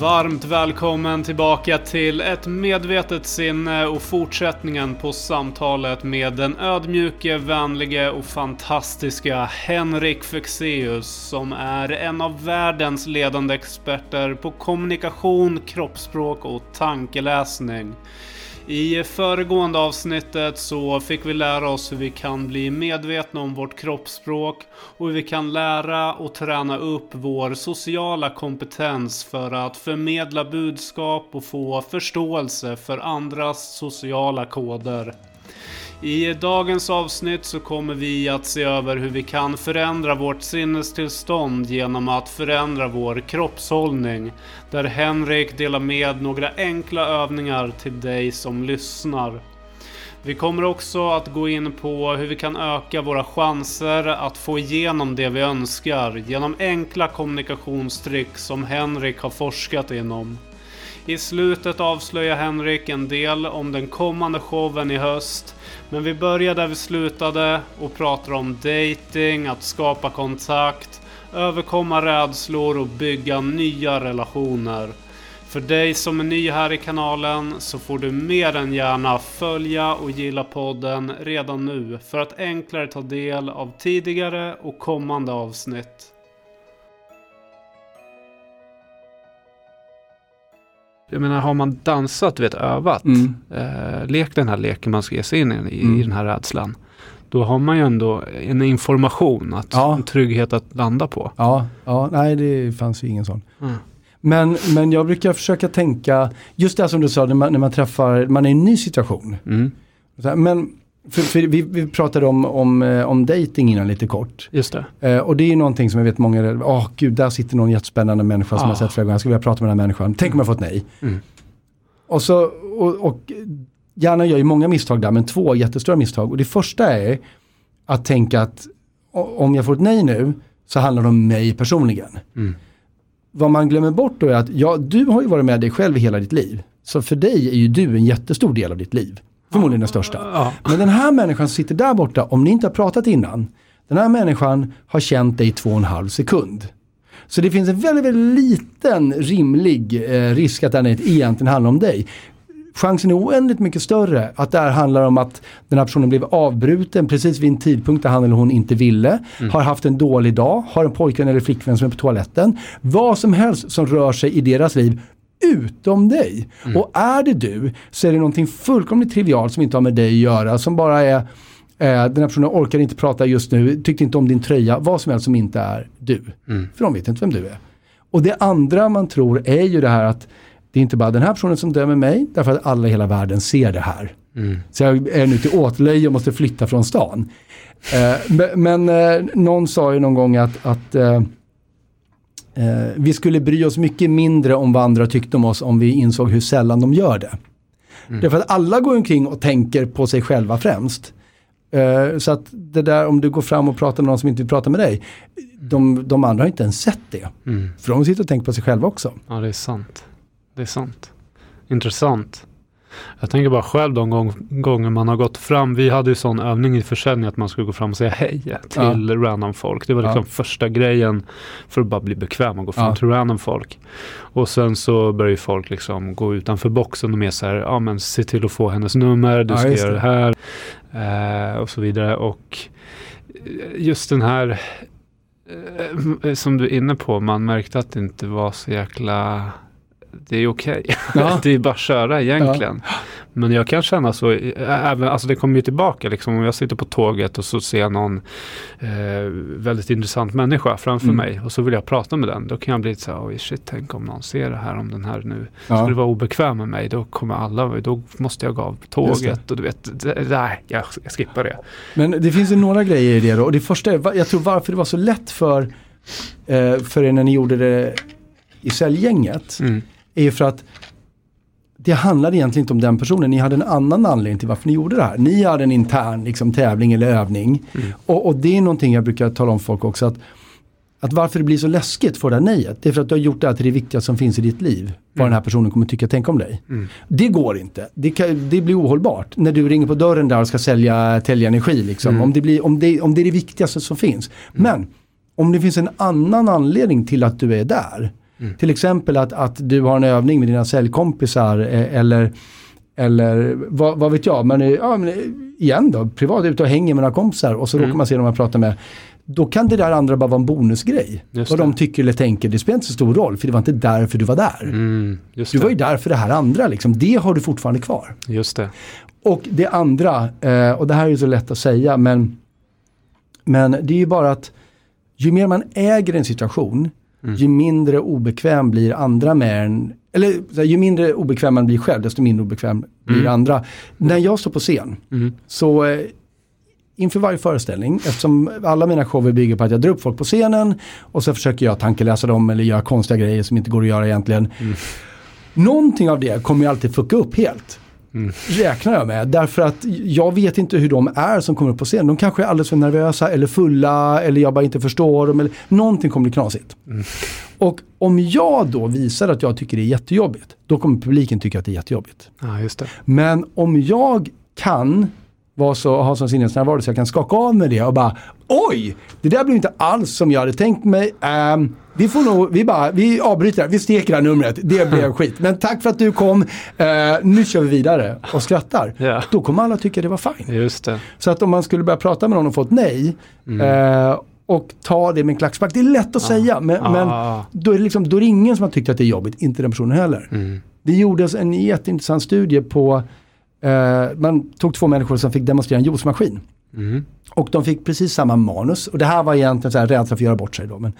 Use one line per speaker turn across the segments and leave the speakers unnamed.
Varmt välkommen tillbaka till ett medvetet sinne och fortsättningen på samtalet med den ödmjuke, vänlige och fantastiska Henrik Fexeus som är en av världens ledande experter på kommunikation, kroppsspråk och tankeläsning. I föregående avsnittet så fick vi lära oss hur vi kan bli medvetna om vårt kroppsspråk och hur vi kan lära och träna upp vår sociala kompetens för att förmedla budskap och få förståelse för andras sociala koder. I dagens avsnitt så kommer vi att se över hur vi kan förändra vårt sinnestillstånd genom att förändra vår kroppshållning. Där Henrik delar med några enkla övningar till dig som lyssnar. Vi kommer också att gå in på hur vi kan öka våra chanser att få igenom det vi önskar genom enkla kommunikationstrick som Henrik har forskat inom. I slutet avslöjar Henrik en del om den kommande showen i höst men vi börjar där vi slutade och pratar om dating, att skapa kontakt, överkomma rädslor och bygga nya relationer. För dig som är ny här i kanalen så får du mer än gärna följa och gilla podden redan nu för att enklare ta del av tidigare och kommande avsnitt. Jag menar har man dansat, du vet övat, mm. eh, lekt den här leken man ska ge sig in i, mm. i den här rädslan. Då har man ju ändå en information, att, ja. en trygghet att landa på.
Ja, ja nej det fanns ju ingen sån. Mm. Men, men jag brukar försöka tänka, just det som du sa, när man, när man träffar, man är i en ny situation. Mm. Men för, för vi, vi, pratade om, om, eh, om dating innan lite kort.
Just det.
Eh, och det är någonting som jag vet många, åh oh, gud, där sitter någon jättespännande människa som ah. jag sett flera gånger, jag skulle vilja prata med den här människan. Tänk om jag fått nej. Mm. Och så, och, och gärna gör ju många misstag där, men två jättestora misstag. Och det första är att tänka att om jag får ett nej nu så handlar det om mig personligen. Mm. Vad man glömmer bort då är att ja, du har ju varit med dig själv i hela ditt liv. Så för dig är ju du en jättestor del av ditt liv. Förmodligen den största. Ja. Men den här människan som sitter där borta, om ni inte har pratat innan, den här människan har känt dig i två och en halv sekund. Så det finns en väldigt, väldigt liten rimlig eh, risk att den egentligen handlar om dig. Chansen är oändligt mycket större att det här handlar om att den här personen blev avbruten precis vid en tidpunkt där han eller hon inte ville, mm. har haft en dålig dag, har en pojkvän eller flickvän som är på toaletten. Vad som helst som rör sig i deras liv utom dig. Mm. Och är det du så är det någonting fullkomligt trivialt som inte har med dig att göra, som bara är eh, den här personen orkar inte prata just nu, tyckte inte om din tröja, vad som helst som inte är du. Mm. För de vet inte vem du är. Och det andra man tror är ju det här att det är inte bara den här personen som dömer mig, därför att alla i hela världen ser det här. Mm. Så jag är nu till åtlöje och måste flytta från stan. Eh, men eh, någon sa ju någon gång att, att eh, Eh, vi skulle bry oss mycket mindre om vad andra tyckte om oss om vi insåg hur sällan de gör det. Mm. Därför att alla går omkring och tänker på sig själva främst. Eh, så att det där om du går fram och pratar med någon som inte vill prata med dig. De, de andra har inte ens sett det. Mm. För de sitter och tänker på sig själva också.
Ja det är sant. Det är sant. Intressant. Jag tänker bara själv de gång, gånger man har gått fram. Vi hade ju sån övning i försäljning att man skulle gå fram och säga hej till ja. random folk. Det var liksom ja. första grejen för att bara bli bekväm och gå fram ja. till random folk. Och sen så börjar ju folk liksom gå utanför boxen och mer så här, ja men se till att få hennes nummer, du ska ja, göra det här. Eh, och så vidare. Och just den här eh, som du är inne på, man märkte att det inte var så jäkla det är okej. Okay. Ja. det är bara att köra egentligen. Ja. Men jag kan känna så, även, alltså det kommer ju tillbaka liksom om jag sitter på tåget och så ser jag någon eh, väldigt intressant människa framför mm. mig och så vill jag prata med den. Då kan jag bli lite så här, oj shit, tänk om någon ser det här, om den här nu ja. skulle vara obekväm med mig, då kommer alla, då måste jag gå av tåget och du vet, nej, jag, jag skippar det.
Men det finns ju några grejer i det då och det första är, jag tror varför det var så lätt för, eh, för er när ni gjorde det i säljgänget. Mm är ju för att det handlade egentligen inte om den personen, ni hade en annan anledning till varför ni gjorde det här. Ni hade en intern liksom, tävling eller övning. Mm. Och, och, det är någonting jag brukar tala om folk också. Att, att varför det blir så läskigt för det här nejet, det är för att du har gjort det här till det viktigaste som finns i ditt liv. Vad mm. den här personen kommer tycka och tänka om dig. Mm. Det går inte. Det, kan, det, blir ohållbart. När du ringer på dörren där och ska sälja Energi. Liksom. Mm. Om, det blir, om, det, om det är det viktigaste som finns. Mm. Men om det finns en annan anledning till att du är där Mm. Till exempel att, att du har en övning med dina säljkompisar eh, eller eller vad, vad, vet jag, man är, ja, men igen då, privat ute och hänger med några kompisar och så mm. råkar man se dem man pratar med. Då kan det där andra bara vara en bonusgrej. Vad de tycker eller tänker, det spelar inte så stor roll för det var inte därför du var där.
Mm,
du var ju där för det här andra, liksom. det har du fortfarande kvar.
Just det.
Och det andra, eh, och det här är ju så lätt att säga, men, men det är ju bara att ju mer man äger en situation, mm. ju mindre obekväm blir andra med en. Eller ju mindre obekväm man blir själv, desto mindre obekväm blir mm. andra. När jag står på scen, mm. så eh, inför varje föreställning, eftersom alla mina shower bygger på att jag drar upp folk på scenen och så försöker jag tankeläsa dem eller göra konstiga grejer som inte går att göra egentligen. Mm. Någonting av det kommer jag alltid fucka upp helt. Mm. Räknar jag med. Därför att jag vet inte hur de är som kommer upp på scen. De kanske är alldeles för nervösa eller fulla eller jag bara inte förstår dem. Eller, någonting kommer bli knasigt. Mm. Och om jag då visar att jag tycker det är jättejobbigt, då kommer publiken tycka att det är jättejobbigt.
Ja, just det.
Men om jag kan vara så, ha sån sinnesnärvaro så jag kan skaka av med det och bara Oj! Det där blev inte alls som jag hade tänkt mig. Um, vi får nog, vi bara, vi avbryter, vi steker det här numret. Det blev skit. Men tack för att du kom. Uh, nu kör vi vidare och skrattar. Yeah. Då kommer alla tycka det var fine.
Just det.
Så att om man skulle börja prata med någon och få ett nej mm. uh, och ta det med en klackspark. Det är lätt att ah. säga men, ah. men då, är det liksom, då är det ingen som har tyckt att det är jobbigt, inte den personen heller. Mm. Det gjordes en jätteintressant studie på Uh, man tog två människor som fick demonstrera en juicemaskin. Mm. Och de fick precis samma manus. Och det här var egentligen så här rädsla för att göra bort sig. Då, men,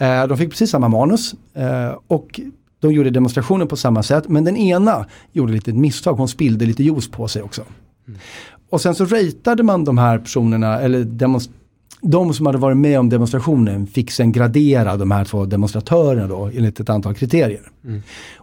uh, de fick precis samma manus. Uh, och de gjorde demonstrationen på samma sätt. Men den ena gjorde lite misstag. Hon spillde lite juice på sig också. Mm. Och sen så ratade man de här personerna, eller de som hade varit med om demonstrationen fick sen gradera de här två demonstratörerna då enligt ett antal kriterier. Mm.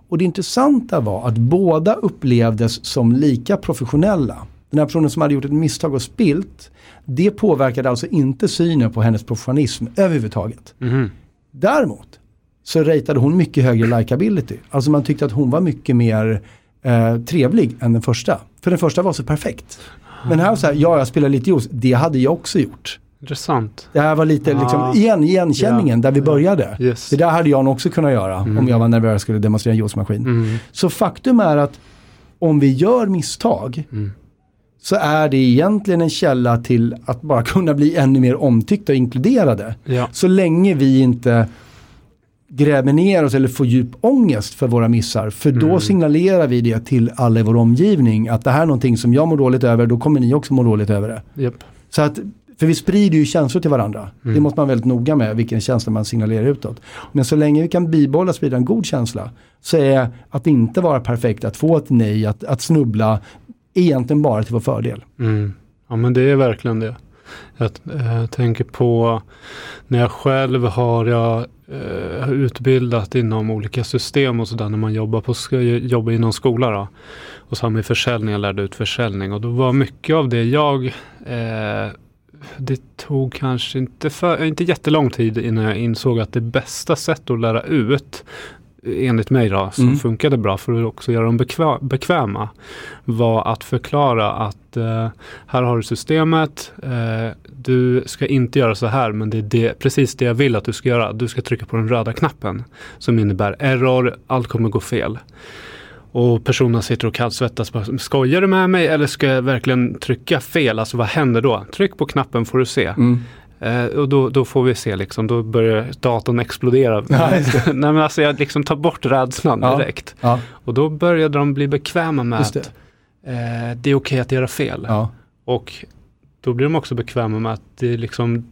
Och det intressanta var att båda upplevdes som lika professionella. Den här personen som hade gjort ett misstag och spilt, det påverkade alltså inte synen på hennes professionalism överhuvudtaget. Mm. Däremot så ratade hon mycket högre likability. Alltså man tyckte att hon var mycket mer eh, trevlig än den första. För den första var så perfekt. Men här så här, ja jag spelar lite juice, det hade jag också gjort.
Intressant.
Det här var lite liksom, igen, igenkänningen ja, där vi började. Yes. Det där hade jag nog också kunnat göra mm. om jag var nervös och skulle demonstrera en juicemaskin. Mm. Så faktum är att om vi gör misstag mm. Så är det egentligen en källa till att bara kunna bli ännu mer omtyckta och inkluderade. Ja. Så länge vi inte gräver ner oss eller får djup ångest för våra missar. För då mm. signalerar vi det till alla i vår omgivning att det här är någonting som jag mår dåligt över, då kommer ni också må dåligt över det.
Yep.
Så att för vi sprider ju känslor till varandra. Mm. Det måste man vara väldigt noga med, vilken känsla man signalerar utåt. Men så länge vi kan bibehålla sprida en god känsla så är att inte vara perfekt, att få ett nej, att, att snubbla, egentligen bara till vår fördel.
Mm. Ja men det är verkligen det. Jag äh, tänker på när jag själv har jag äh, utbildat inom olika system och sådär när man jobbar, på, jobbar inom skola. Då. Och så har man försäljning, jag lärde ut försäljning och då var mycket av det jag äh, det tog kanske inte, för, inte jättelång tid innan jag insåg att det bästa sättet att lära ut enligt mig då, som mm. funkade bra för att också göra dem bekvä bekväma, var att förklara att eh, här har du systemet, eh, du ska inte göra så här, men det är det, precis det jag vill att du ska göra. Du ska trycka på den röda knappen som innebär error, allt kommer gå fel. Och personen sitter och kallsvettas. Skojar du med mig eller ska jag verkligen trycka fel? Alltså vad händer då? Tryck på knappen får du se. Mm. Eh, och då, då, får vi se liksom, då börjar datorn explodera. Ja, Nej men alltså jag liksom tar bort rädslan ja. direkt. Ja. Och då började de bli bekväma med att eh, det är okej okay att göra fel. Och då blir de också bekväma med att det liksom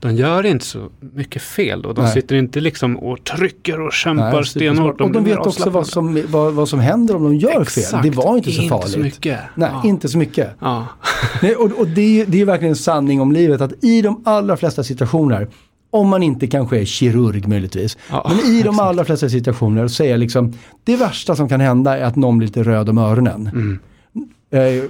de gör inte så mycket fel då. De Nej. sitter inte liksom och trycker och kämpar Nej, stenhårt.
Och de vet också vad som, vad, vad som händer om de gör Exakt. fel. Det var inte så farligt. Inte så
mycket.
Nej, ja. inte så mycket. Ja. Nej, och, och det, är, det är verkligen en sanning om livet att i de allra flesta situationer om man inte kanske är kirurg möjligtvis. Ja, men i de allra flesta situationer så är liksom det värsta som kan hända är att någon blir lite röd om öronen. Mm. Eh,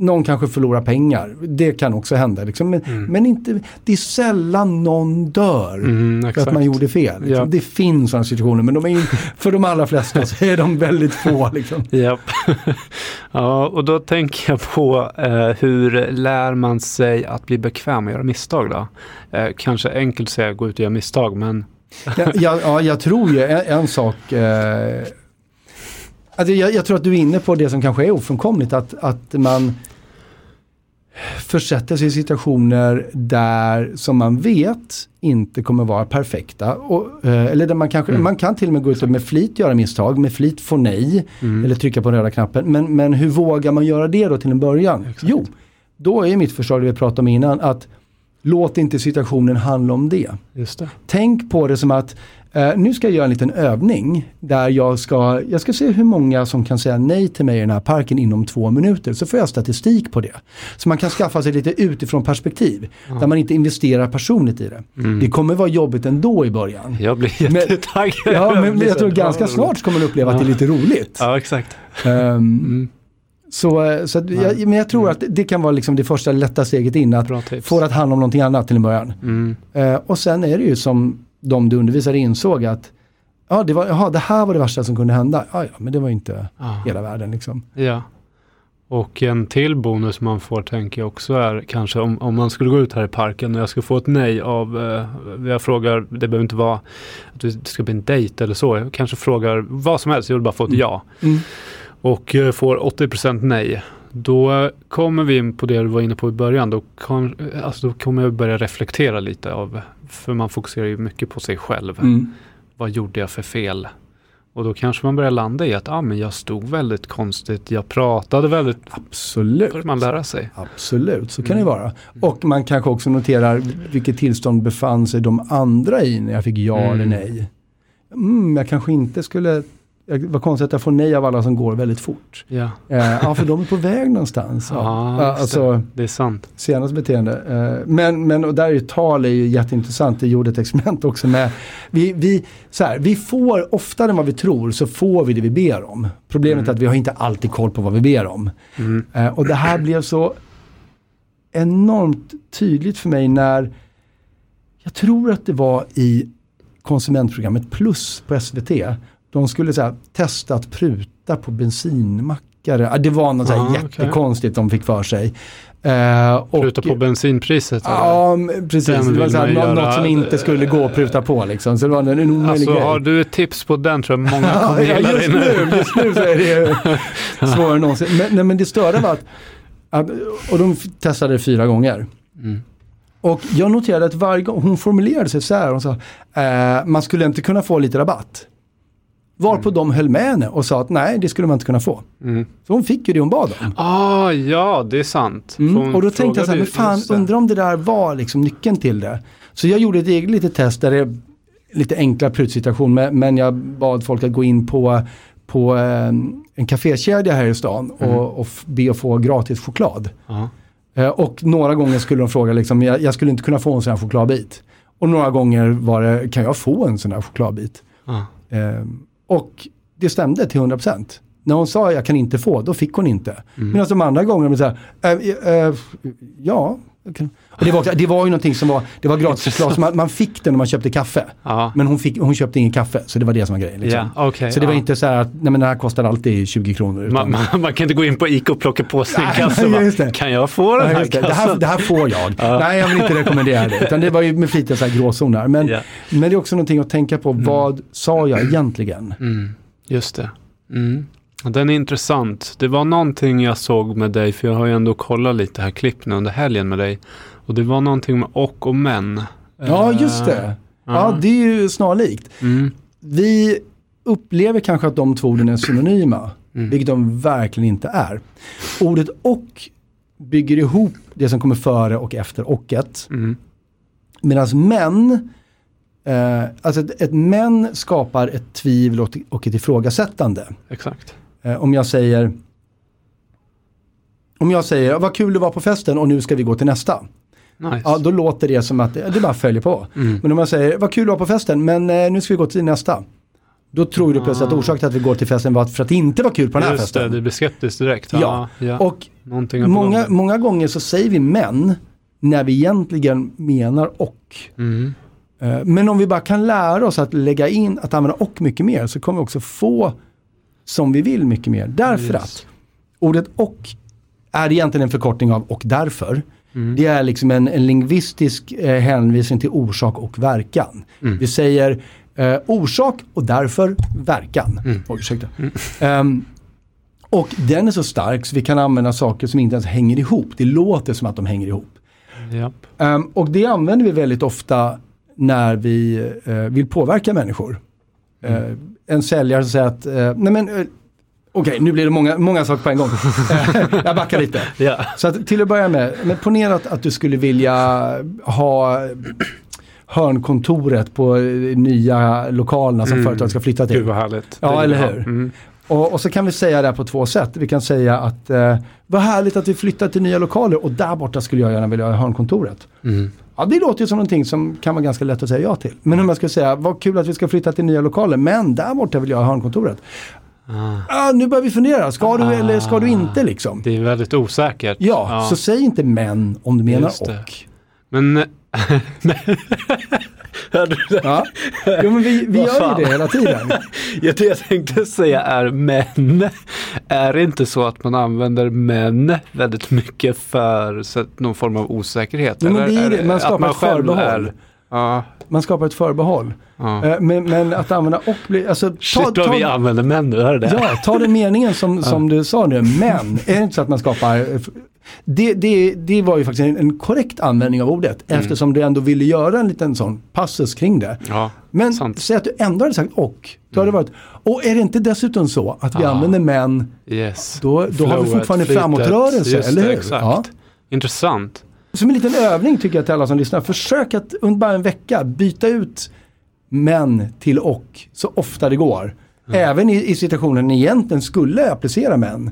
någon kanske förlorar pengar. Det kan också hända. Liksom. Men, mm. men, inte, det är sällan någon dör mm, för att man gjorde fel. Liksom. Ja. Det finns sådana situationer men de är, för de allra flesta så är de väldigt få. Liksom.
Japp. ja, och då tänker jag på eh, hur lär man sig att bli bekväm och göra misstag då? Eh, kanske enkelt att säga gå ut och göra misstag men
Ja, ja, ja, jag tror ju en, en sak. Eh, alltså jag, jag, tror att du är inne på det som kanske är ofrånkomligt. Att, att man försätter sig i situationer där som man vet inte kommer vara perfekta. Och, eh, eller där man kanske, mm. man kan till och med gå ut och med flit göra misstag, med flit få nej. Mm. Eller trycka på den röda knappen. Men, men hur vågar man göra det då till en början? Exakt. Jo, då är mitt förslag, det vi pratade om innan, att låt inte situationen handla om det.
det.
Tänk på det som att Uh, nu ska jag göra en liten övning där jag ska, jag ska se hur många som kan säga nej till mig i den här parken inom två minuter. Så får jag statistik på det. Så man kan skaffa sig lite utifrån perspektiv. Mm. Där man inte investerar personligt i det. Mm. Det kommer vara jobbigt ändå i början.
Jag blir jättetaggad.
ja, men jag tror ganska snart ska man uppleva att det är lite roligt.
Ja, exakt.
Um, mm. Så, eh, så jag, men jag tror mm. att det kan vara liksom det första lätta steget in. Att få det att handla om någonting annat till en början. Mm. Uh, och sen är det ju som de du undervisade insåg att ja, det, var, aha, det här var det värsta som kunde hända. Ja, ja men det var inte ah. hela världen liksom.
Ja. Och en till bonus man får tänker jag också är kanske om, om man skulle gå ut här i parken och jag skulle få ett nej av, eh, jag frågar, det behöver inte vara att det ska bli en dejt eller så, jag kanske frågar vad som helst, jag vill bara få ett mm. ja. Mm. Och eh, får 80% nej. Då kommer vi in på det du var inne på i början. Då, kom, alltså då kommer jag börja reflektera lite av, för man fokuserar ju mycket på sig själv. Mm. Vad gjorde jag för fel? Och då kanske man börjar landa i att ah, men jag stod väldigt konstigt, jag pratade väldigt...
Absolut. Börjar
man lära sig.
Absolut, så kan mm. det vara. Och man kanske också noterar vilket tillstånd befann sig de andra i när jag fick ja mm. eller nej. Mm, jag kanske inte skulle vad konstigt att jag får nej av alla som går väldigt fort.
Ja,
eh, ja för de är på väg någonstans. Ja,
ah, alltså, det. det är sant.
Senast beteende. Eh, men, men och där är ju tal är ju jätteintressant. Det gjorde ett experiment också med. Vi, vi, så här, vi får oftare än vad vi tror så får vi det vi ber om. Problemet mm. är att vi har inte alltid koll på vad vi ber om. Mm. Eh, och det här blev så enormt tydligt för mig när jag tror att det var i konsumentprogrammet Plus på SVT de skulle så här, testa att pruta på bensinmackare. Det var något ah, jättekonstigt okay. de fick för sig.
Och, pruta på bensinpriset?
Ja, precis. Det var så här, något, som inte skulle gå att pruta på. Liksom. Så det var en omöjlig
alltså, grej. Har du ett tips på den tror jag många kommer
ja, gilla just nu, just nu så är det svårare än någonsin. Men, nej, men det störde var att, att, och de testade det fyra gånger. Mm. Och jag noterade att varje gång, hon formulerade sig så här, hon sa, eh, man skulle inte kunna få lite rabatt. Varpå mm. de höll med henne och sa att nej, det skulle man inte kunna få. Mm. Så hon fick ju det hon bad om.
Ah, ja, det är sant.
Mm. Och då tänkte jag så här, men fan, undrar om det där var liksom nyckeln till det. Så jag gjorde ett eget litet test där det är lite enklare prutsituation, men jag bad folk att gå in på, på eh, en kafékedja här i stan och, mm. och be att få gratis choklad. Uh Och några gånger skulle de fråga, liksom, jag, jag, skulle inte kunna få en sån här chokladbit. Och några gånger var det, kan jag få en sån här chokladbit? Um, och det stämde till 100%. När hon sa jag kan inte få, då fick hon inte. Mm. Medan de andra gångerna, så här, äh, äh, ja. Och det, var, det var ju någonting som var, det var gratis glas, man, man fick det när man köpte kaffe. Ja. Men hon, fick, hon köpte ingen kaffe, så det var det som var grejen. Liksom.
Yeah, okay,
så det var inte så här att, nej men den här kostar alltid 20 kronor.
Utan... Man, man, man, kan inte gå in på ICA och plocka på sig en kasse. Kan jag få den här
det. Det, här, det här får jag. Ja. Nej, jag vill inte rekommendera det. Utan det var ju med flitiga så här gråzoner. Men, yeah. men det är också någonting att tänka på, mm. vad sa jag egentligen?
Mm. Just det. Mm. Den är intressant. Det var någonting jag såg med dig, för jag har ju ändå kollat lite här klipp nu under helgen med dig. Och det var någonting med och och men.
Ja, just det. Uh, ja, det är ju snarlikt. Mm. Vi upplever kanske att de två orden är synonyma, mm. vilket de verkligen inte är. Ordet och bygger ihop det som kommer före och efter ochet. Mm. Medan men Eh, alltså ett, ett men skapar ett tvivel och, och ett ifrågasättande.
Exakt.
Eh, om jag säger om jag säger, vad kul det var på festen och nu ska vi gå till nästa.
Nice.
Ja, då låter det som att det bara följer på. Mm. Men om jag säger, vad kul det var på festen men eh, nu ska vi gå till nästa. Då tror du plötsligt att ah. orsaken till att vi går till festen var för att det inte var kul på den här Just festen.
det, du blir skeptisk direkt.
Ja, ja. och många, många gånger så säger vi men när vi egentligen menar och. Mm. Eh, men om vi bara kan lära oss att lägga in, att använda och mycket mer så kommer vi också få som vi vill mycket mer. Därför yes. att ordet och är egentligen en förkortning av och därför. Det är liksom en, en lingvistisk eh, hänvisning till orsak och verkan. Vi säger eh, orsak och därför verkan. Oj, ursäkta. Ehm, och den är så stark så vi kan använda saker som inte ens hänger ihop. Det låter som att de hänger ihop.
Japp.
Ehm, och det använder vi väldigt ofta när vi eh, vill påverka människor. Eh, en säljare som säger att, eh, nej men eh, okej nu blir det många, många saker på en gång. Jag backar lite.
Ja.
Så att, till att börja med, men ponera att, att du skulle vilja ha hörnkontoret på eh, nya lokalerna som företag ska flytta till.
Gud vad härligt.
Ja, eller hur?
Mm.
Och, och så kan vi säga det här på två sätt. Vi kan säga att eh, vad härligt att vi flyttar till nya lokaler och där borta skulle jag gärna vilja ha hörnkontoret.
Mm.
Ja, det låter ju som någonting som kan vara ganska lätt att säga ja till. Men om jag ska säga, vad kul att vi ska flytta till nya lokaler, men där borta vill jag ha hörnkontoret.
Ah,
Ah, nu börjar vi fundera, ska du
Ah.
eller ska du inte liksom?
det är väldigt osäkert.
Ja, så säg inte men om du menar och.
Men... Hörde du det?
Ja. Jo men vi, vi gör
fan?
ju det hela tiden.
Ja, det jag tänkte säga är men. Är det inte så att man använder men väldigt mycket för så att någon form av osäkerhet?
Jo, men det är det. Man skapar ett
själv
förbehåll.
är- Ja,
Man skapar ett förbehåll.
ja.
Eh, Men, men att använda och blir, alltså
Shit vad vi använder men nu, hör det?
Ja, ta den meningen som, som du sa nu, men är det inte så att man skapar det, det, det var ju faktiskt en, en korrekt användning av ordet eftersom du ändå ville göra en liten sån passus kring det.
Ja,
Men
sant.
säg att du ändå hade sagt och. Då hade det varit, och är det inte dessutom så att vi
Ja.
använder men,
Yes.
då, då har vi fortfarande
flytet.
framåtrörelse,
Just
eller
det,
hur?
Exakt.
Ja.
Intressant.
Som en liten övning tycker jag till alla som lyssnar, försök att under bara en vecka byta ut men till och så ofta det går.
Mm.
Även i, i situationen ni egentligen skulle applicera men.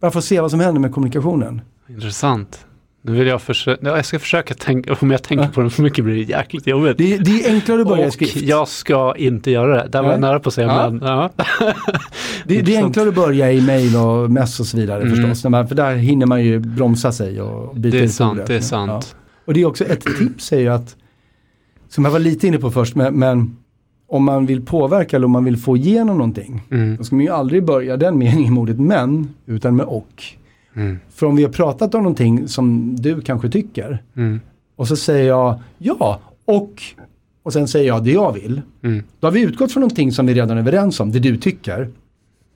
Bara för att se vad som händer med kommunikationen.
Intressant. Nu vill jag försöka, ja, jag ska försöka tänka, om jag tänker på den för mycket blir det jäkligt jobbigt.
Det, det är enklare att börja i skrift.
jag ska inte göra det. Där var jag nära på att säga
Ja.
men. Ja.
Det, det är enklare att börja i mail och mess och så vidare
Mm.
förstås. Man, för där hinner man ju bromsa sig och byta
Det är sant,
ordet.
det är
Ja.
sant.
Och det är också ett tips är ju att, som jag var lite inne på först, men, men om man vill påverka eller om man vill få igenom någonting,
Mm.
då ska man ju aldrig börja den meningen med ordet men, utan med och.
Mm.
För om vi har pratat om någonting som du kanske tycker,
Mm.
och så säger jag ja, och, och sen säger jag det jag vill.
Mm.
Då har vi utgått från någonting som vi redan är överens om, det du tycker.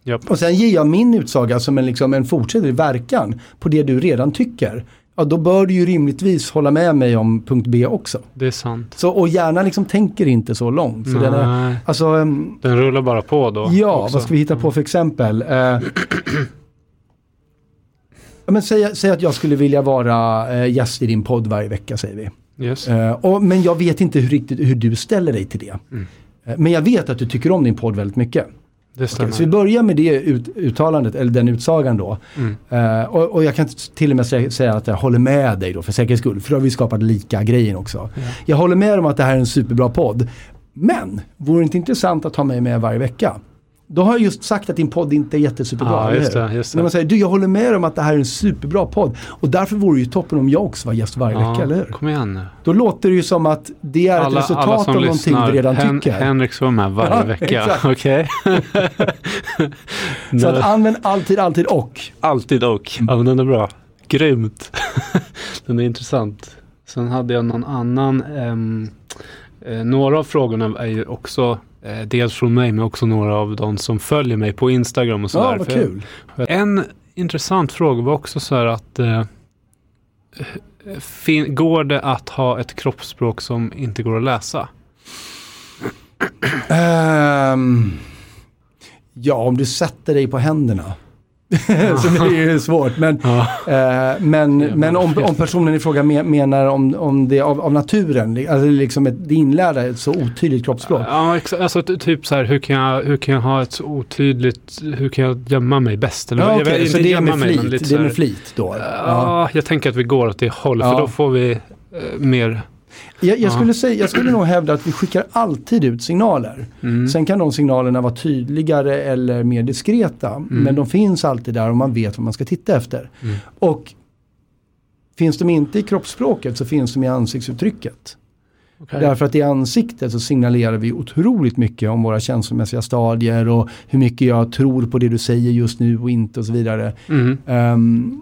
Japp.
Och sen ger jag min utsaga som en, liksom, en fortsättning, verkan på det du redan tycker. Ja, då bör du ju rimligtvis hålla med mig om punkt B också.
Det är sant.
Så, och hjärnan liksom tänker inte så långt. Så den är, alltså, ehm,
Den rullar bara på då.
ja,
också.
vad ska vi hitta på för exempel? Eh, men säg, säg att jag skulle vilja vara eh, gäst i din podd varje vecka, säger vi.
Yes.
Eh, och, men jag vet inte hur, riktigt hur du ställer dig till det.
Mm.
Eh, men jag vet att du tycker om din podd väldigt mycket. Okej, så vi börjar med det ut, uttalandet, eller den utsagan då.
Mm.
Eh, och, och jag kan till och med sä- säga att jag håller med dig då för säkerhets skull, för då har vi skapat lika grejen också.
Ja.
Jag håller med om att det här är en superbra podd. Men, vore det inte intressant att ha mig med varje vecka? Då har jag just sagt att din podd inte är jättesuperbra,
Ja, just det, just
När
det.
man säger, du jag håller med om att det här är en superbra podd. Och därför vore det ju toppen om jag också var gäst varje vecka, eller hur?
Kom igen nu.
Då låter det ju som att det är ett resultat av någonting vi redan
Hen-
tycker.
Henrik vara med varje
Ja,
vecka. Okej?
Så att använd alltid, alltid och.
Alltid och. Ja, men den är bra. Grymt. den är intressant. Sen hade jag någon annan. ehm, eh, några av frågorna är ju också eh, dels från mig men också några av de som följer mig på Instagram och
Ja,
sådär.
vad
För jag-
kul.
En intressant fråga var också så här att eh, fin- går det att ha ett kroppsspråk som inte går att läsa?
Ehm, ja, om du sätter dig på händerna. så det ju svårt. Men, eh, men, men om, om personen i fråga me- menar om, om det av, av naturen, alltså liksom ett, det inlärda, ett så otydligt kroppsspråk.
Ja, alltså ty- typ så här, hur kan, jag, hur kan jag ha ett så otydligt, hur kan jag gömma mig bäst? Eller,
Ja,
vad- jag
så det är med
mig,
flit,
lite
det är med flit då?
Ja,
Ja.
jag tänker att vi går åt det hållet,
Ja.
för då får vi eh, mer...
Jag, jag,
Ja.
skulle säga, jag skulle nog hävda att vi skickar alltid ut signaler.
Mm.
Sen kan de signalerna vara tydligare eller mer diskreta. Men de finns alltid där och man vet vad man ska titta efter.
Mm.
Och finns de inte i kroppsspråket så finns de i ansiktsuttrycket.
Okej.
Därför att i ansiktet så signalerar vi otroligt mycket om våra känslomässiga stadier och hur mycket jag tror på det du säger just nu och inte och så vidare.
Mm.
Ehm,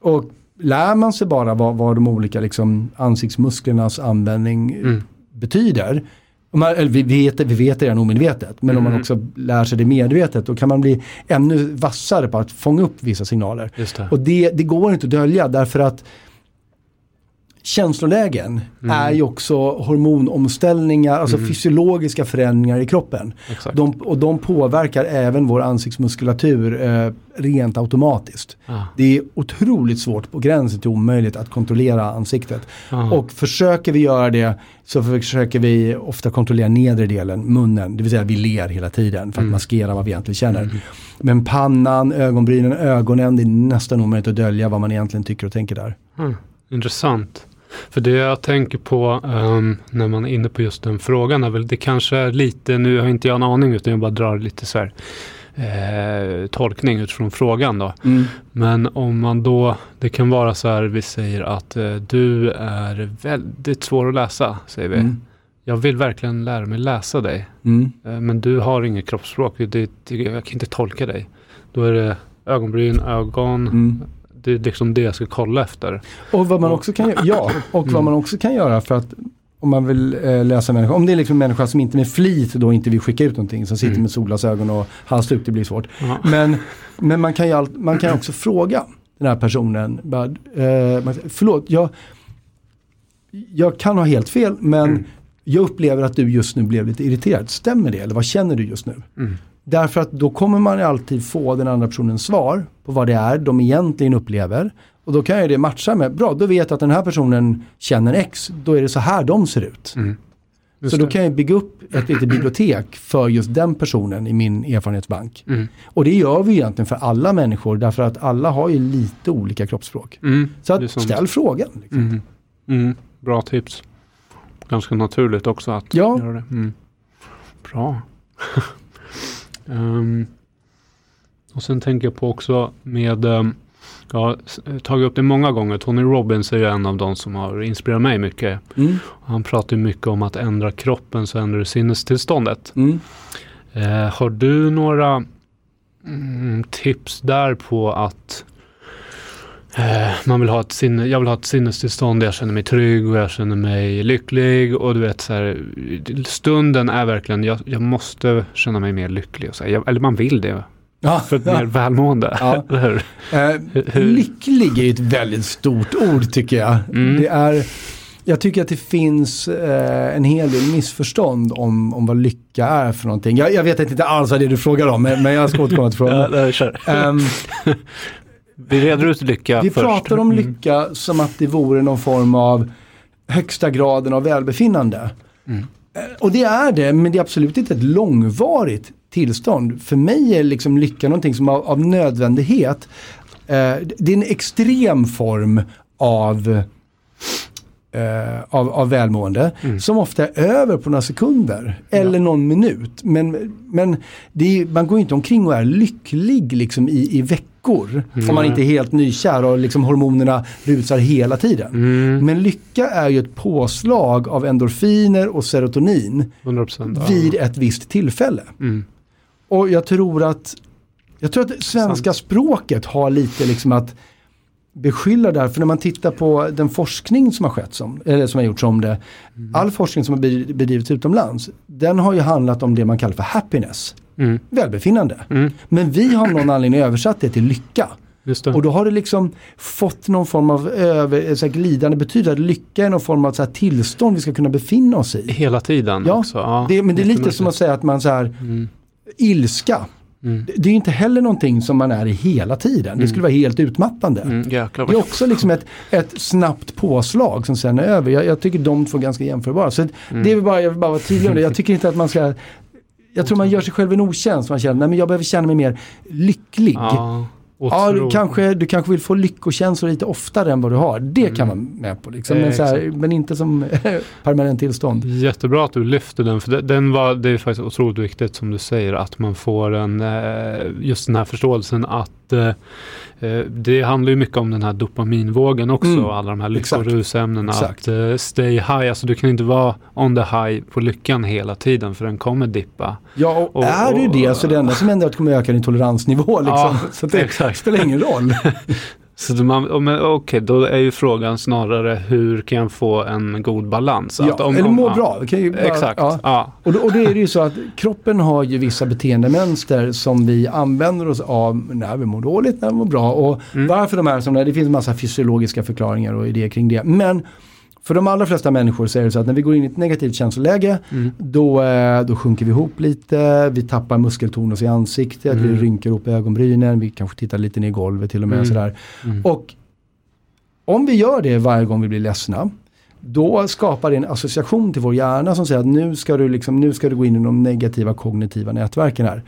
och lär man sig bara vad, vad de olika liksom, ansiktsmusklernas användning
Mm.
betyder. Man, vi, vet, vi vet det redan omedvetet, men om man
Mm.
också lär sig det medvetet då kan man bli ännu vassare på att fånga upp vissa signaler.
Det.
Och det, det går inte att dölja därför att känslolägen
Mm.
är ju också hormonomställningar, alltså fysiologiska förändringar i kroppen. De, och de påverkar även vår ansiktsmuskulatur eh, rent automatiskt.
Ah.
Det är otroligt svårt på gränsen till omöjligt att kontrollera ansiktet.
Ah.
Och försöker vi göra det så försöker vi ofta kontrollera nedre delen, munnen. Det vill säga vi ler hela tiden för att maskera vad vi egentligen känner. Men pannan, ögonbrynen, ögonen, det är nästan omöjligt att dölja vad man egentligen tycker och tänker där.
Mm, intressant. För det jag tänker på ehm, när man är inne på just den frågan är väl det kanske är lite, nu har inte jag en aning utan jag bara drar lite så här eh, tolkning utifrån frågan då. Men om man då, det kan vara så här, vi säger att eh, du är väldigt svår att läsa, säger vi.
Mm.
Jag vill verkligen lära mig läsa dig,
Mm.
eh, men du har inget kroppsspråk, det, det, jag kan inte tolka dig. Då är det ögonbryn, ögon,
Mm.
Det är liksom det jag ska kolla efter.
Och vad man också kan göra, ja, och vad man också kan göra för att om man vill eh, läsa människor, om det är liksom en människa som inte med flit då inte vill skicka ut någonting, som sitter
Mm.
med solglasögon och halsduk, det blir svårt.
Ja.
Men, men man kan ju all, man kan också fråga den här personen, bara, eh, förlåt, jag, jag kan ha helt fel men
Mm.
jag upplever att du just nu blev lite irriterad. Stämmer det eller vad känner du just nu?
Mm.
Därför att då kommer man alltid få den andra personens svar på vad det är de egentligen upplever. Och då kan ju det matcha med, bra då vet jag att den här personen känner X, då är det så här de ser ut.
Mm.
Så då kan jag bygga upp ett litet bibliotek för just den personen i min erfarenhetsbank.
Mm.
Och det gör vi egentligen för alla människor därför att alla har ju lite olika kroppsspråk.
Mm.
Så att ställ frågan. Liksom.
Mm. Mm. Bra tips. Ganska naturligt också att
Ja.
göra det. Mm. Bra. Ehm, och sen tänker jag på också med, um, jag har tagit upp det många gånger, Tony Robbins är ju en av de som har inspirerat mig mycket.
Mm.
Han pratar ju mycket om att ändra kroppen så ändrar du sinnestillståndet.
Mm.
Eh, har du några mm, tips där på att man vill ha ett sinne, jag vill ha ett sinnestillstånd där jag känner mig trygg och jag känner mig lycklig och du vet så här, stunden är verkligen, jag, jag måste känna mig mer lycklig. Och så här, jag, eller man vill det
Ja,
för ett
ja.
mer välmående.
Ja.
eller hur?
Eh,
Hur-
lycklig är ett väldigt stort ord tycker jag.
Mm.
Det är, jag tycker att det finns eh, en hel del missförstånd om, om vad lycka är för någonting. Jag, jag vet inte alls vad det är du frågar om, men, men jag ska återkomma till frågan.
Ja, Vi reder ut lycka
vi
först.
pratar om
Mm.
lycka som att det vore någon form av högsta graden av välbefinnande.
Mm.
Eh, Och det är det, men det är absolut inte ett långvarigt tillstånd. För mig är liksom lycka någonting som av, av nödvändighet, eh, det är en extrem form av eh, av, av välmående
Mm.
som ofta är över på några sekunder eller någon minut. Men, men är, man går inte omkring och är lycklig liksom i, i veckor om man
Nej.
inte är helt nykär och liksom hormonerna rusar hela tiden.
Mm,
Men lycka är ju ett påslag av endorfiner och serotonin
100%. ja.
vid ett visst tillfälle.
Mm.
Och jag tror att jag tror att svenska språket har lite liksom att beskylla där. För när man tittar på den forskning som har skett som, eller som har gjorts om det. All forskning som har bedri- bedrivits utomlands. Den har ju handlat om det man kallar för happiness.
Mm.
Välbefinnande.
Mm.
Men vi har av någon anledning översatt det till lycka.
Det.
Och då har det liksom fått någon form av över, så här, glidande betydelse. Lycka är någon form av så här, tillstånd vi ska kunna befinna oss i.
Hela tiden
Ja,
också. Ja,
Det, men det är lite som att säga att man så här,
Mm.
ilska.
Mm.
Det- är inte heller någonting som man är i hela tiden. Det skulle vara helt utmattande.
Mm,
Det är också liksom ett, ett snabbt påslag som sen är över. Jag, jag tycker de två är ganska jämförbara. Så
Mm.
det är bara, jag vill bara vara tydlig om det. Jag tycker inte att man ska jag tror man gör sig själv en otjänst. Man känner nej men jag behöver känna mig mer lycklig.
Ja,
Ja, du kanske, du kanske vill få lyckokänslor lite oftare än vad du har. Det kan
Mm.
man med på. Liksom. Men, här, men inte som permanent tillstånd.
Jättebra att du lyfter den, för den var, det är faktiskt otroligt viktigt som du säger, att man får en, eh, just den här förståelsen att eh, det handlar ju mycket om den här dopaminvågen också,
Mm,
och alla de här lyckorusämnena. Att eh, stay high, alltså du kan inte vara on the high på lyckan hela tiden, för den kommer dippa.
Ja, och,
Och-
är du
och-
det så det enda som händer är att du kommer öka din toleransnivå. Liksom.
Ja,
så det
exakt.
spelar ingen roll.
Så okej, okay, då är ju frågan snarare hur kan jag få en god balans?
Ja, om, eller må bra.
Bara, exakt. Ja. ja.
Och, då, och då är det ju så att kroppen har ju vissa beteendemönster som vi använder oss av när vi mår dåligt, när vi mår bra. Och mm. varför de är som det är, det finns en massa fysiologiska förklaringar och idéer kring det. Men för de allra flesta människor så är det så att när vi går in i ett negativt känsloläge mm. då, eh, då sjunker vi ihop lite, vi tappar muskeltonus i ansiktet, mm. vi rynkar upp ögonbrynen, vi kanske tittar lite ner i golvet till och med. Mm. Sådär. Mm. Och om vi gör det varje gång vi blir ledsna då skapar det en association till vår hjärna som säger att nu ska du, liksom, nu ska du gå in i de negativa kognitiva nätverken här.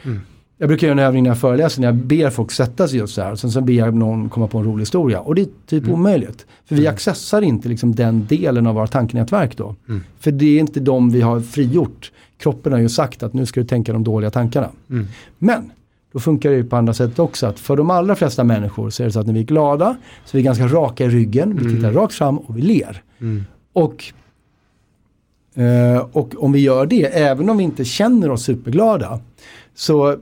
Jag brukar göra en övning när jag föreläser när jag ber folk sätta sig just så här. Sen så ber jag någon komma på en rolig historia. Och det är typ mm. omöjligt. För vi mm. accessar inte liksom den delen av våra tankenätverk då. Mm. För det är inte de vi har frigjort. Kroppen har ju sagt att nu ska du tänka de dåliga tankarna. Mm. Men då funkar det ju på andra sätt också. Att för de allra flesta människor så är det så att när vi är glada så är vi ganska raka i ryggen. Vi tittar mm. rakt fram och vi ler. Mm. Och eh, och om vi gör det, även om vi inte känner oss superglada, så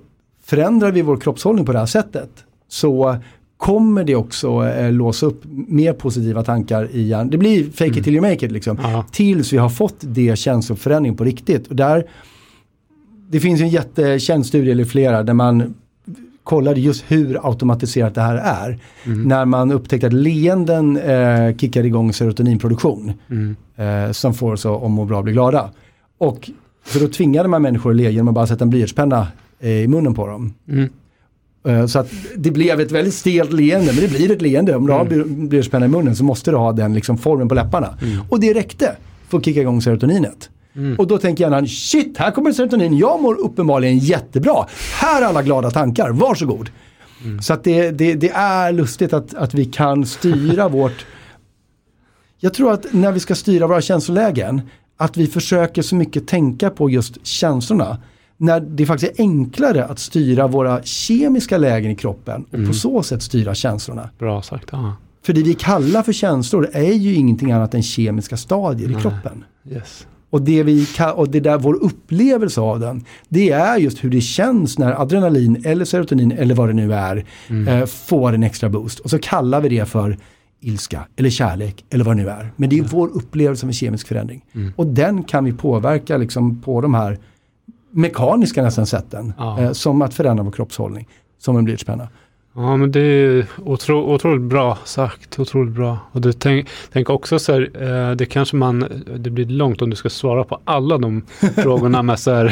förändrar vi vår kroppshållning på det här sättet så kommer det också eh, låsa upp mer positiva tankar i hjärnan. Det blir fake mm. it till you make it liksom. Aha. Tills vi har fått det känsloförändring på riktigt. Och där, det finns en jättekänd studie, eller flera, där man kollade just hur automatiserat det här är. Mm. När man upptäckte att leenden eh, kickar igång serotoninproduktion. Mm. Eh, som får oss att må bra och bli glada. Och så då tvingade man människor att le genom att bara sätta en blyertspenna i munnen på dem. Mm. Eh, så att det blev ett väldigt stelt leende, men det blir ett leende. Om du har mm. blyertspenna i munnen så måste du ha den liksom formen på läpparna. Mm. Och det räckte för att kicka igång serotoninet. Mm. Och då tänker hjärnan, shit, här kommer serotonin, jag mår uppenbarligen jättebra. Här är alla glada tankar, varsågod. Mm. Så att det, det, det, är lustigt att, att vi kan styra vårt... Jag tror att när vi ska styra våra känslolägen, att vi försöker så mycket tänka på just känslorna när det faktiskt är enklare att styra våra kemiska lägen i kroppen och mm. på så sätt styra känslorna.
Bra sagt. Aha.
För det vi kallar för känslor är ju ingenting annat än kemiska stadier Nej. i kroppen.
Yes.
Och det, vi och det där vår upplevelse av den, det är just hur det känns när adrenalin eller serotonin eller vad det nu är mm. eh, får en extra boost. Och så kallar vi det för ilska eller kärlek eller vad det nu är. Men det är mm. vår upplevelse av en kemisk förändring. Mm. Och den kan vi påverka liksom på de här mekaniska nästan sätten. Ja. Eh, som att förändra vår kroppshållning. Som en blyertspenna.
Ja men det är otro, otroligt bra sagt. Otroligt bra. Och du tänk, tänk också så här, eh, det kanske man, det blir långt om du ska svara på alla de frågorna med så här,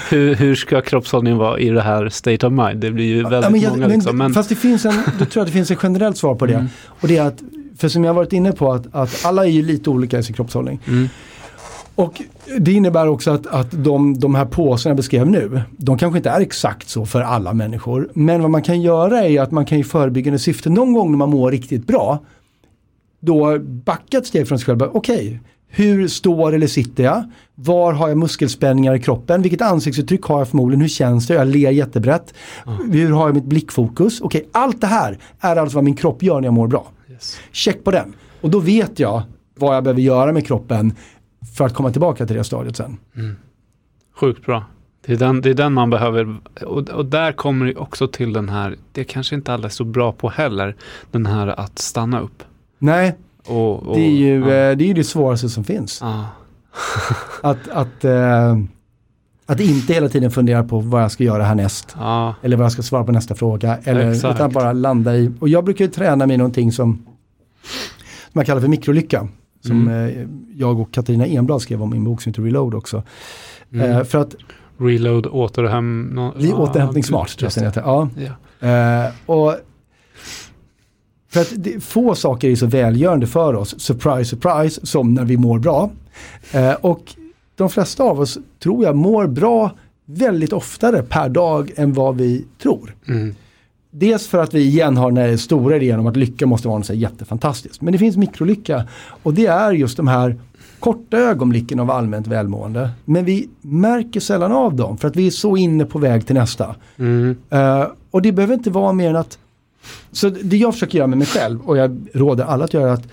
hur, hur ska kroppshållningen vara i det här state of mind? Det blir ju väldigt ja, men jag, många. Liksom,
men, Fast det finns en, då tror jag att det finns ett generellt svar på det. Mm. Och det är att, för som jag varit inne på, att, att alla är ju lite olika i sin kroppshållning. Mm. Och det innebär också att, att de, de här påsarna jag beskrev nu, de kanske inte är exakt så för alla människor. Men vad man kan göra är att man kan i förebyggande syfte, någon gång när man mår riktigt bra, då backa ett steg från sig själv. Okej, okay, hur står eller sitter jag? Var har jag muskelspänningar i kroppen? Vilket ansiktsuttryck har jag förmodligen? Hur känns det? Jag ler jättebrett. Mm. Hur har jag mitt blickfokus? Okej, okay, allt det här är alltså vad min kropp gör när jag mår bra. Yes. Check på den. Och då vet jag vad jag behöver göra med kroppen för att komma tillbaka till det stadiet sen. Mm.
Sjukt bra. Det är, den, det är den man behöver. Och, och där kommer det också till den här, det kanske inte alla är så bra på heller, den här att stanna upp.
Nej, och, och, det, är ju, ja. Eh, det är ju det svåraste som finns. Ah. att, att, äh, att inte hela tiden fundera på vad jag ska göra härnäst. Ah. Eller vad jag ska svara på nästa fråga. Eller, utan bara landa i, och jag brukar ju träna mig någonting som, som jag kallar för mikrolycka. Som mm. Eh, jag och Katarina Enblad skrev om i en bok som heter Reload också. Mm. Eh, för att
Reload återhäm...
Ah, återhämtningssmart den heter. Ja. ja. Eh, och för att det, få saker är så välgörande för oss, surprise surprise, som när vi mår bra. Eh, och de flesta av oss tror jag mår bra väldigt oftare per dag än vad vi tror. Mm. Dels för att vi igen har den här stora idén om att lycka måste vara något jättefantastiskt. Men det finns mikrolycka och det är just de här korta ögonblicken av allmänt välmående. Men vi märker sällan av dem för att vi är så inne på väg till nästa. Mm. Uh, och det behöver inte vara mer än att så det jag försöker göra med mig själv och jag råder alla att göra att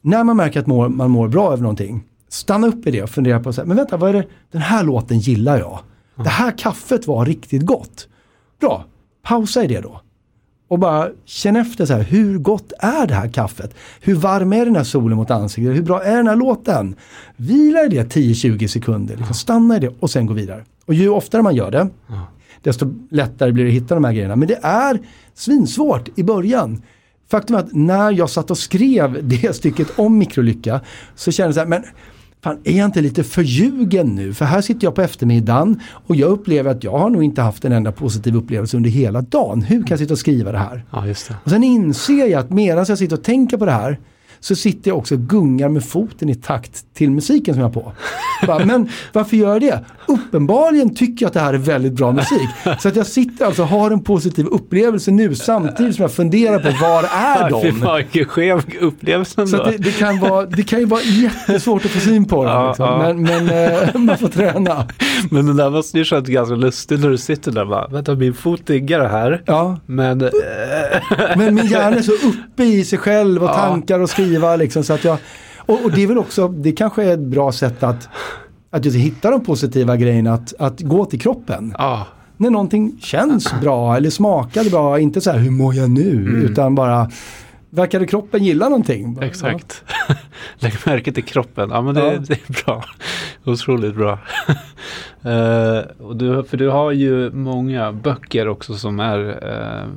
när man märker att man mår bra över någonting, stanna upp i det och fundera på, så här, men vänta, vad är det, den här låten gillar jag. Det här kaffet var riktigt gott. Bra, pausa i det då. Och bara känn efter så här, hur gott är det här kaffet? Hur varm är den här solen mot ansiktet? Hur bra är den här låten? Vila i det 10-20 sekunder, liksom stanna i det och sen gå vidare. Och ju oftare man gör det, desto lättare blir det att hitta de här grejerna. Men det är svinsvårt i början. Faktum är att när jag satt och skrev det stycket om mikrolycka så kände jag så här, men fan, är jag inte lite förljugen nu? För här sitter jag på eftermiddagen och jag upplever att jag har nog inte haft en enda positiv upplevelse under hela dagen. Hur kan jag sitta och skriva det här?
Ja, just det.
Och sen inser jag att medan jag sitter och tänker på det här så sitter jag också och gungar med foten i takt till musiken som jag har på. Bara, men varför gör jag det? Uppenbarligen tycker jag att det här är väldigt bra musik. Så att jag sitter alltså och har en positiv upplevelse nu samtidigt som jag funderar på var är
Fy
de?
fan vilken skev upplevelse
Så
ändå.
att det, det, kan vara, det kan ju vara jättesvårt att få syn på dem. Liksom.
ja.
Men, men eh, man får träna.
Men det där måste ju kännas ganska lustigt när du sitter där bara, vänta min fot diggar här.
Ja,
Men eh,
men min hjärna är så uppe i sig själv och tankar och skriva liksom, så att jag och, och det är väl också, det kanske är ett bra sätt att, att just hitta de positiva grejerna, att, att gå till kroppen.
ja,
När någonting känns bra eller smakar bra, inte så här hur mår jag nu,
Mm.
utan bara verkade kroppen gilla någonting?
Exakt. Lägg märke till kroppen. Ja men det,
Ja.
det är bra. Otroligt bra. Eh, och du, för du har ju många böcker också som är, uh,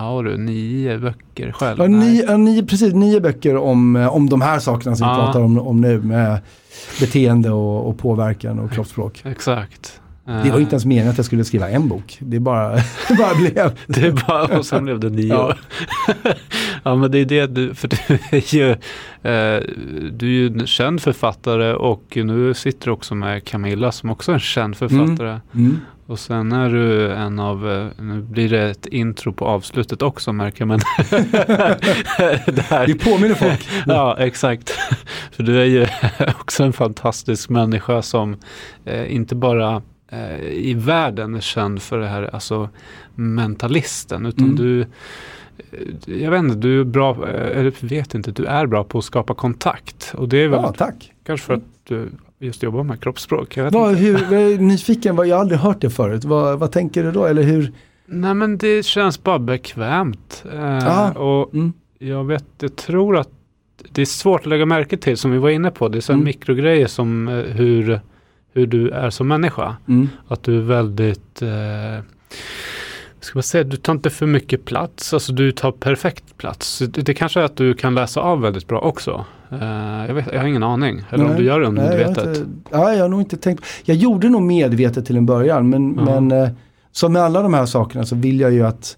har du, nio böcker själv?
Ja, nio, ja, nio, precis, nio böcker om, eh, om de här sakerna som vi
Ja.
pratar om, om nu med beteende och, och påverkan och kroppsspråk.
Exakt.
Det var inte ens meningen att jag skulle skriva en bok. Det bara, det bara blev.
Det bara, och sen blev det nio.
Ja.
Ja. men det är det du, för du är ju, eh, du är ju en känd författare och nu sitter du också med Camilla som också är en känd författare.
Mm.
Och sen är du en av, eh, nu blir det ett intro på avslutet också märker man. Det
påminner folk.
Ja, exakt. För du är ju också en fantastisk människa som eh, inte bara eh, i världen är känd för det här, alltså mentalisten, utan
Mm.
du jag vet inte, du är bra, eller vet inte, du är bra på att skapa kontakt. Och det är väl
Ja, tack.
kanske för att du just jobbar med kroppsspråk. Jag
Vad, hur, jag är nyfiken, vad, jag har aldrig hört det förut. Vad, vad tänker du då? Eller hur?
Nej men det känns bara bekvämt. Eh,
Ah.
och
Mm.
jag vet, jag tror att det är svårt att lägga märke till som vi var inne på. Det är så här
Mm.
mikrogrejer som eh, hur, hur du är som människa.
Mm.
Att du är väldigt, eh, ska man säga, du tar inte för mycket plats. Alltså du tar perfekt plats. Det, det kanske är att du kan läsa av väldigt bra också. Eh, jag, vet, jag har ingen aning. Eller om
Nej.
du gör det
Nej, jag, inte, ja, jag har nog inte tänkt. Jag gjorde nog medvetet till en början, men,
Ja.
men eh, som med alla de här sakerna så vill jag ju att,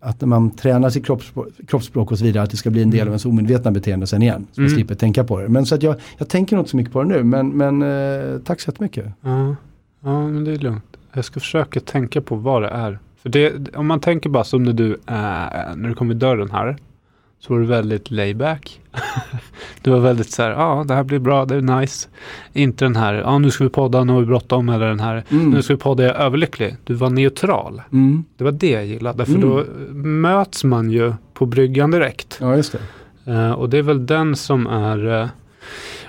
att när man tränar sitt kroppsspråk, kroppsspråk och så vidare, att det ska bli en del av ens omedvetna beteende sen igen. Så man
Mm.
slipper tänka på det. Men så att jag, jag tänker nog inte så mycket på det nu, men, men eh, tack så jättemycket.
Ja, ja, men det är lugnt. Jag ska försöka tänka på vad det är. För det, om man tänker bara som när du, när du kom i dörren här, så var du väldigt layback. du var väldigt så här, ja det här blir bra, det är nice. Inte den här, ja nu ska vi podda, nu har vi bråttom, eller den här,
Mm.
nu ska vi podda, jag är överlycklig. Du var neutral.
Mm.
Det var det jag gillade, för
Mm.
då möts man ju på bryggan direkt.
Ja, just det.
Eh, och det är väl den som är, eh,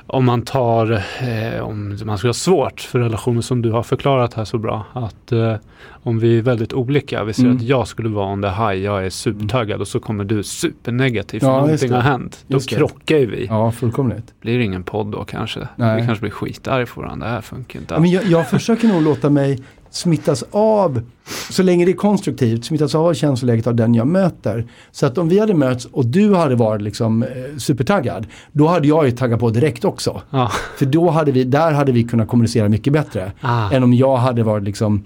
om man tar, eh, om man ska ha svårt för relationer som du har förklarat här så bra, att eh, om vi är väldigt olika, vi säger
Mm.
att jag skulle vara on the high, jag är supertaggad och så kommer du supernegativ för
Ja,
någonting har hänt. Då
Just
krockar ju vi.
Ja, fullkomligt.
Blir ingen podd då kanske?
Nej.
Vi kanske blir skitarg på varandra, det här funkar inte
Ja, men
alls.
jag, jag försöker nog låta mig smittas av, så länge det är konstruktivt, smittas av känsloläget av den jag möter. Så att om vi hade mötts och du hade varit liksom eh, supertaggad, då hade jag ju taggat på direkt också.
Ja.
För då hade vi, där hade vi kunnat kommunicera mycket bättre.
Ah,
Än om jag hade varit liksom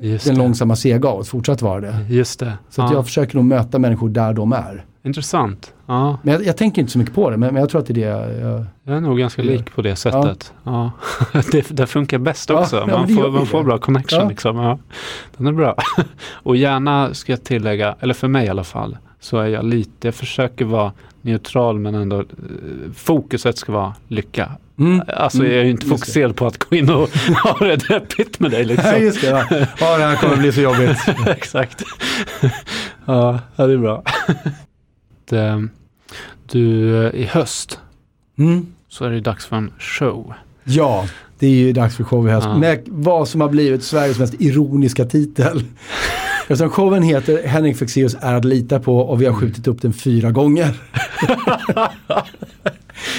just,
den
det.
långsamma sega och fortsatt vara det.
just det.
Så
Ja.
jag försöker nog möta människor där de är.
Intressant. Ja,
Men jag, jag tänker inte så mycket på det, men, men jag tror att det är det jag... jag
är nog ganska
Ja.
lik på det sättet. Ja. det, det funkar bäst
Ja,
också.
ja,
man, får, man får bra connection
Ja.
liksom. Ja. Den är bra. Och gärna ska jag tillägga, eller för mig i alla fall, så är jag lite, jag försöker vara neutral men ändå eh, fokuset ska vara lycka.
Mm.
Alltså
Mm,
jag är ju inte fokuserad på att gå in och ha det deppigt med dig liksom.
Just det. Ja. ja, det här kommer bli så jobbigt.
Exakt. ja, ja, det är bra. Det, du, eh, i höst
Mm.
så är det dags för en show.
Ja, det är ju dags för show i höst.
Ja.
Med vad som har blivit Sveriges mest ironiska titel. Eftersom showen heter Henrik Fexeus är att lita på och vi har skjutit upp den fyra gånger.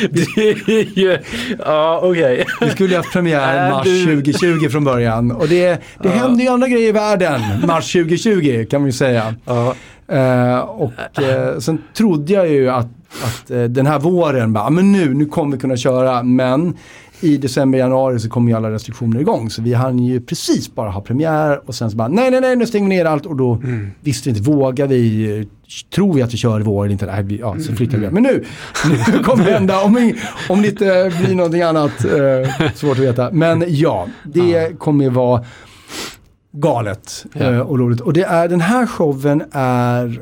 Det är ju, ja okej.
Vi skulle ju haft premiär mars
du-
2020 från början. Och det, det händer ju andra grejer i världen mars 2020 kan vi säga.
Ja,
Eh, och eh, sen trodde jag ju att, att eh, den här våren, bara, "Ah, men nu, nu kommer vi kunna köra. Men i december, januari så kommer ju alla restriktioner igång. Så vi hann ju precis bara ha premiär och sen så bara, nej, nej, nej, nu stänger vi ner allt. Och då visste vi inte, vågar vi, tror vi att vi kör i vår eller inte? Nej, vi, ja, så flyttar vi. Men nu, nu kommer det hända, om, om det inte blir någonting annat, eh, svårt att veta. Men ja, det kommer ju vara galet
Ja.
eh, och roligt. Och det är, den här showen är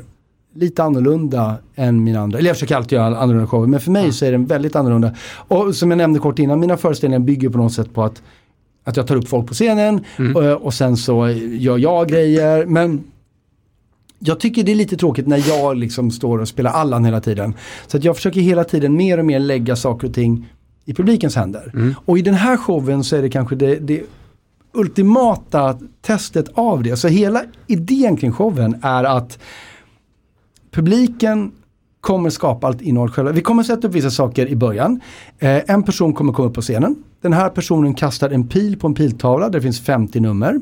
lite annorlunda än mina andra. Eller jag försöker alltid göra annorlunda shower, men för mig så är den väldigt annorlunda. Och som jag nämnde kort innan, mina föreställningar bygger på något sätt på att, att jag tar upp folk på scenen och, och sen så gör jag grejer. Men jag tycker det är lite tråkigt när jag liksom står och spelar Allan hela tiden. Så att jag försöker hela tiden mer och mer lägga saker och ting i publikens händer. Och i den här showen så är det kanske det, det ultimata testet av det. Så hela idén kring showen är att publiken kommer skapa allt innehåll själva. Vi kommer sätta upp vissa saker i början. Eh, en person kommer komma upp på scenen. Den här personen kastar en pil på en piltavla där det finns 50 nummer.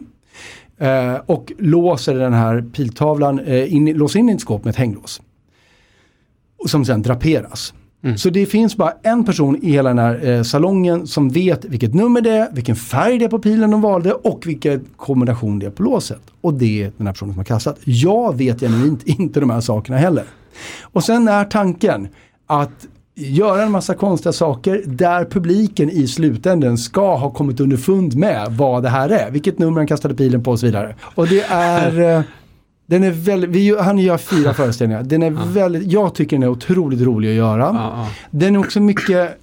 Eh, och låser den här piltavlan, eh, in, låser in i ett skåp med ett hänglås. Och som sen draperas. Så det finns bara en person i hela den här eh, salongen som vet vilket nummer det är, vilken färg det är på pilen de valde och vilken kombination det är på låset. Och det är den här personen som har kastat. Jag vet genuint inte de här sakerna heller. Och sen är tanken att göra en massa konstiga saker där publiken i slutänden ska ha kommit underfund med vad det här är. Vilket nummer han kastade pilen på och så vidare. Och det är... Den är väldigt, vi, han gör fyra föreställningar. Den är väldigt, jag tycker den är otroligt rolig att göra.
Ja, ja.
Den är också mycket...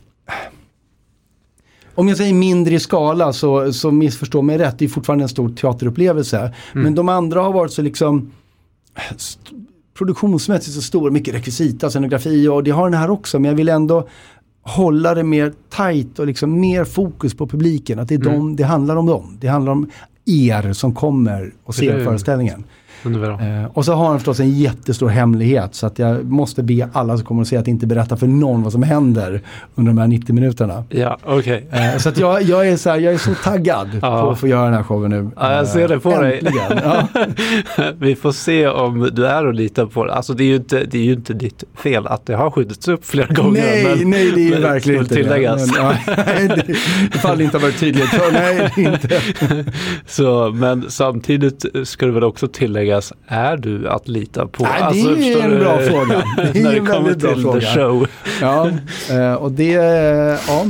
Om jag säger mindre i skala så, så missförstå mig rätt. Det är fortfarande en stor teaterupplevelse. Men de andra har varit så liksom produktionsmässigt så stora. Mycket rekvisita, scenografi och det har den här också. Men jag vill ändå hålla det mer tight och liksom mer fokus på publiken. Att det, är dem, det handlar om dem. Det handlar om er som kommer och ser föreställningen. Eh, och så har han förstås en jättestor hemlighet så att jag måste be alla som kommer att se att inte berätta för någon vad som händer under de här 90 minuterna.
ja okej.
Eh, så att jag, jag, är så här, jag är så taggad
Ja.
på att få göra den här showen nu.
Ja, jag ser det på
Eh,
dig.
äntligen. Ja.
Vi får se om du är att lita på. Alltså det är ju inte, det är ju inte ditt fel att det har skjutits upp flera gånger.
Nej,
men-
nej det är ju verkligen inte
tilläggas.
det. Nej, det. Ifall det inte har varit tydligt. Så, nej, det inte.
Så, men samtidigt ska det väl också tilläggas, är du att lita på?
Nej, det är
Alltså,
ju
förstår
en
du?
bra fråga. Det är
När det kommer till
fråga.
the show.
Ja, eh, och det, ja.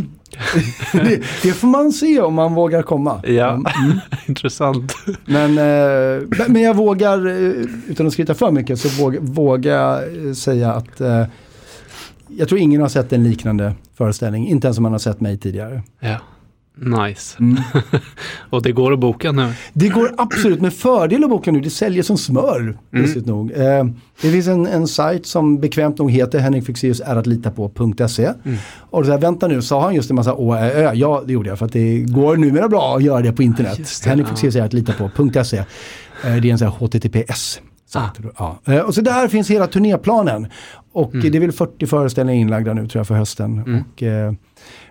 det, det får man se om man vågar komma.
Ja,
Mm.
intressant.
Men, eh, men- men jag vågar, eh, utan att skryta för mycket, så vågar, jag säga att jag tror ingen har sett en liknande föreställning. Inte ens om man har sett mig tidigare.
Ja. Nice.
Mm.
Och det går att boka nu.
Det går absolut med fördel att boka nu. Det säljer som smör, lustigt nog. Eh, det finns en, en sajt som bekvämt nog heter henrikfexeus.se. Och så här, vänta nu, sa han just en massa å, ä, ö? Ja, det gjorde jag för att det går numera bra att göra det på internet.
Det,
Henrikfexeus.se. Eh, det är en sån här HTTPS. sajt. Ja. Eh, och så där finns hela turnéplanen. Och eh, det är väl 40 föreställningar inlagda nu tror jag för hösten. Och, eh,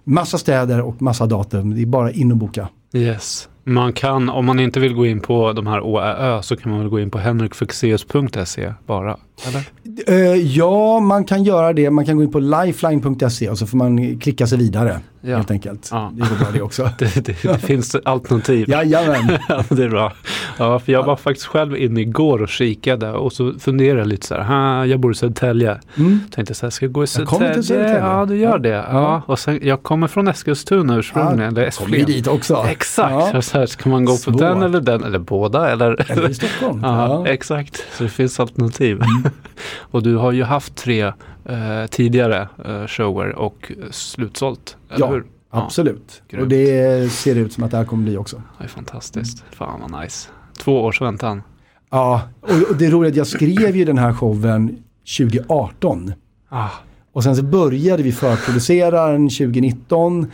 massa städer och massa datum. Det är bara in och boka.
Yes. Man kan, om man inte vill gå in på de här ÅÄÖ så kan man väl gå in på henrikfexeus.se bara. Eller?
Eh, ja, man kan göra det. Man kan gå in på lifeline.se och så får man klicka sig vidare.
Ja.
Helt enkelt.
Ja.
Det går bra det också.
Det, det, det finns alternativ.
Jajamän.
Ja, det är bra.
Ja, för jag var faktiskt själv inne igår och kikade och så funderade jag lite så här, "Ha, jag bor i Södertälje.
Mm.
Tänkte så här, ska jag gå i Södertälje?
Södertälje.
Ja, du gör det. Ja. Och sen, jag kommer från Eskilstuna ursprungligen, eller
Kommer vi
Esflen.
dit också.
Exakt,
Ja.
så här, ska man gå på den eller den, eller båda, eller?
Eller i Stockholm.
Ja,
Ja. Mm.
exakt. Så det finns alternativ. och du har ju haft tre eh, tidigare eh, shower och slutsålt, eller
Ja,
hur?
Absolut.
Grymt.
Och det ser ut som att det här kommer bli också.
Det är fantastiskt. Fan vad nice. Två års väntan.
Ja, och, och det är roligt, jag skrev ju den här showen 2018.
Ah,
Och sen så började vi förproducera den 2019.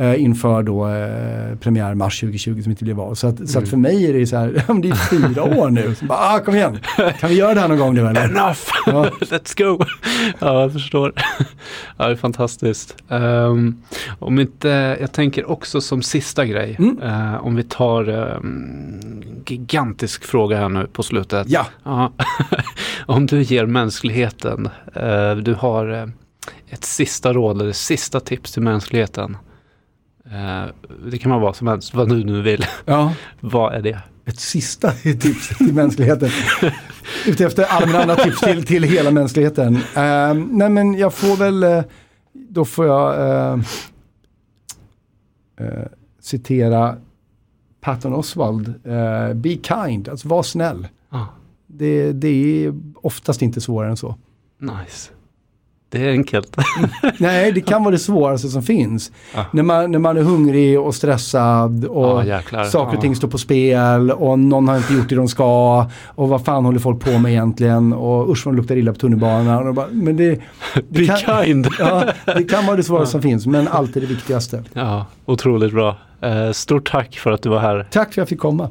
Eh, inför då eh, premiär mars 2020 som inte blev av. Så att, så att för mig är det så här, det är fyra år nu. Så bara, ah, kom igen, kan vi göra det här någon gång nu eller?
Enough!
Ja.
Let's go! Ja, jag förstår. Ja, det är fantastiskt. Ehm, om inte, jag tänker också som sista grej,
Mm.
eh, om vi tar um, gigantisk fråga här nu på slutet.
Ja,
Ja. om du ger mänskligheten, eh, du har ett sista råd eller sista tips till mänskligheten. Eh, det kan vara vad som helst, vad du nu vill.
ja.
vad är det?
ett sista tips till mänskligheten. Ute efter allmänna tips till, till hela mänskligheten. Eh, nej men jag får väl, eh, då får jag eh, eh, citera Patton Oswald. Be kind, alltså var snäll.
Ah,
Det, det är oftast inte svårare än så.
nice. Det är enkelt.
Nej, det kan vara det svåraste som finns.
Ah.
När, man, när man är hungrig och stressad och
jäklar.
saker och ting står på spel och någon har inte gjort det de ska. Och vad fan håller folk på med egentligen? Och usch vad luktar illa på tunnelbanan. Och bara, men det, det, kan,
kind.
ja, det kan vara det svåraste som finns, men alltid det viktigaste.
Ja, otroligt bra. Eh, stort tack för att du var här.
Tack för att jag fick komma.